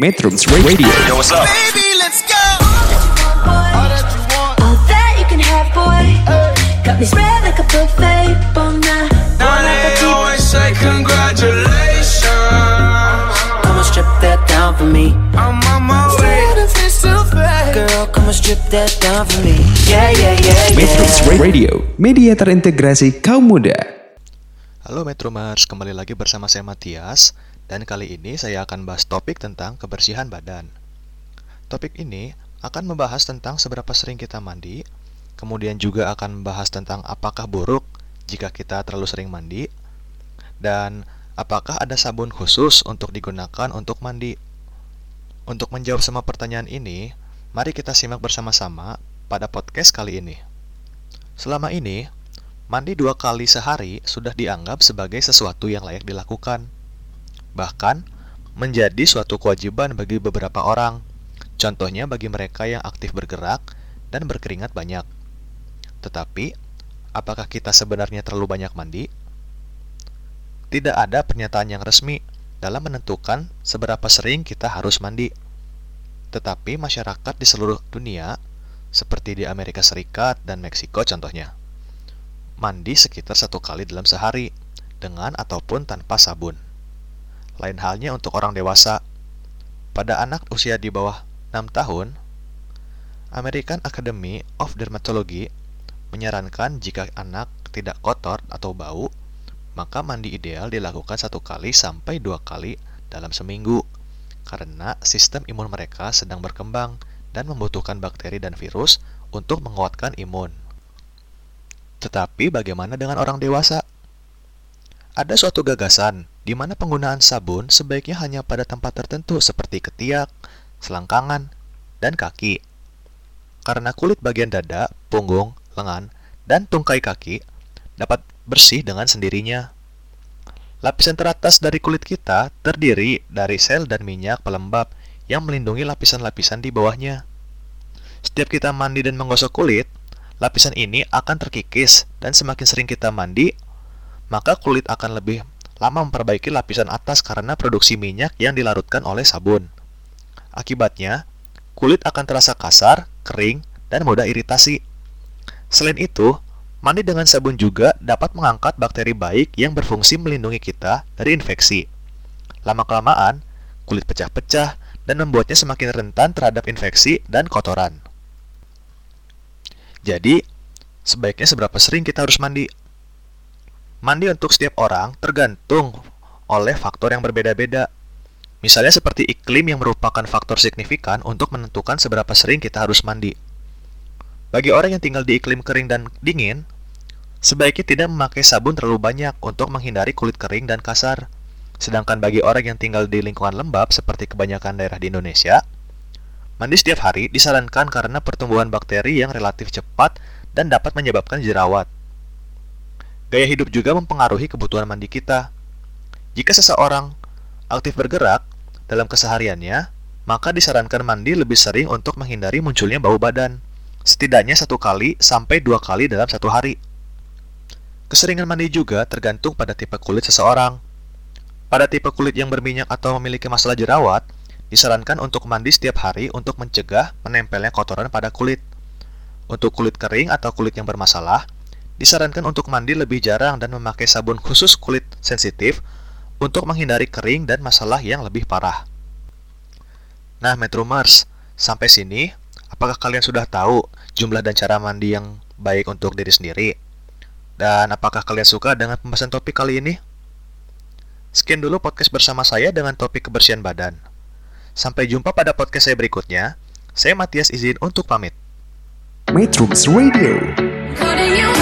Metrums Radio Yo, what's up? Baby, let's go. All that you can have, boy. Got me spread like a buffet. Bon night. Now they always say congratulations. Come and strip that down for me. I'm on my way. Girl, come and strip that down for me. Yeah, yeah, yeah, Metrums yeah. Radio, media terintegrasi kaum muda. Halo Metromers, kembali lagi bersama saya Matias dan kali ini saya akan bahas topik tentang kebersihan badan. Topik ini akan membahas tentang seberapa sering kita mandi, kemudian juga akan membahas tentang apakah buruk jika kita terlalu sering mandi, dan apakah ada sabun khusus untuk digunakan untuk mandi. Untuk menjawab semua pertanyaan ini, mari kita simak bersama-sama pada podcast kali ini. Selama ini, Mandi dua kali sehari sudah dianggap sebagai sesuatu yang layak dilakukan. Bahkan, menjadi suatu kewajiban bagi beberapa orang. Contohnya bagi mereka yang aktif bergerak dan berkeringat banyak. Tetapi, apakah kita sebenarnya terlalu banyak mandi? Tidak ada pernyataan yang resmi dalam menentukan seberapa sering kita harus mandi. Tetapi masyarakat di seluruh dunia, seperti di Amerika Serikat dan Meksiko contohnya, mandi sekitar satu kali dalam sehari, dengan ataupun tanpa sabun. Lain halnya untuk orang dewasa. Pada anak usia di bawah 6 tahun, American Academy of Dermatology menyarankan jika anak tidak kotor atau bau, maka mandi ideal dilakukan satu kali sampai dua kali dalam seminggu, karena sistem imun mereka sedang berkembang dan membutuhkan bakteri dan virus untuk menguatkan imun. Tetapi bagaimana dengan orang dewasa? Ada suatu gagasan di mana penggunaan sabun sebaiknya hanya pada tempat tertentu seperti ketiak, selangkangan, dan kaki. Karena kulit bagian dada, punggung, lengan, dan tungkai kaki dapat bersih dengan sendirinya. Lapisan teratas dari kulit kita terdiri dari sel dan minyak pelembab yang melindungi lapisan-lapisan di bawahnya. Setiap kita mandi dan menggosok kulit, lapisan ini akan terkikis dan semakin sering kita mandi, maka kulit akan lebih lama memperbaiki lapisan atas karena produksi minyak yang dilarutkan oleh sabun. Akibatnya, kulit akan terasa kasar, kering, dan mudah iritasi. Selain itu, mandi dengan sabun juga dapat mengangkat bakteri baik yang berfungsi melindungi kita dari infeksi. Lama-kelamaan, kulit pecah-pecah dan membuatnya semakin rentan terhadap infeksi dan kotoran. Jadi, sebaiknya seberapa sering kita harus mandi? Mandi untuk setiap orang tergantung oleh faktor yang berbeda-beda. Misalnya seperti iklim yang merupakan faktor signifikan untuk menentukan seberapa sering kita harus mandi. Bagi orang yang tinggal di iklim kering dan dingin, sebaiknya tidak memakai sabun terlalu banyak untuk menghindari kulit kering dan kasar. Sedangkan bagi orang yang tinggal di lingkungan lembab seperti kebanyakan daerah di Indonesia, Mandi setiap hari disarankan karena pertumbuhan bakteri yang relatif cepat dan dapat menyebabkan jerawat. Gaya hidup juga mempengaruhi kebutuhan mandi kita. Jika seseorang aktif bergerak dalam kesehariannya, maka disarankan mandi lebih sering untuk menghindari munculnya bau badan, setidaknya satu kali sampai dua kali dalam satu hari. Keseringan mandi juga tergantung pada tipe kulit seseorang. Pada tipe kulit yang berminyak atau memiliki masalah jerawat, Disarankan untuk mandi setiap hari untuk mencegah menempelnya kotoran pada kulit. Untuk kulit kering atau kulit yang bermasalah, disarankan untuk mandi lebih jarang dan memakai sabun khusus kulit sensitif untuk menghindari kering dan masalah yang lebih parah. Nah, Metromers, sampai sini, apakah kalian sudah tahu jumlah dan cara mandi yang baik untuk diri sendiri? Dan apakah kalian suka dengan pembahasan topik kali ini? Sekian dulu podcast bersama saya dengan topik kebersihan badan. Sampai jumpa pada podcast saya berikutnya. Saya Matias izin untuk pamit. Metrums Radio, Calling you out.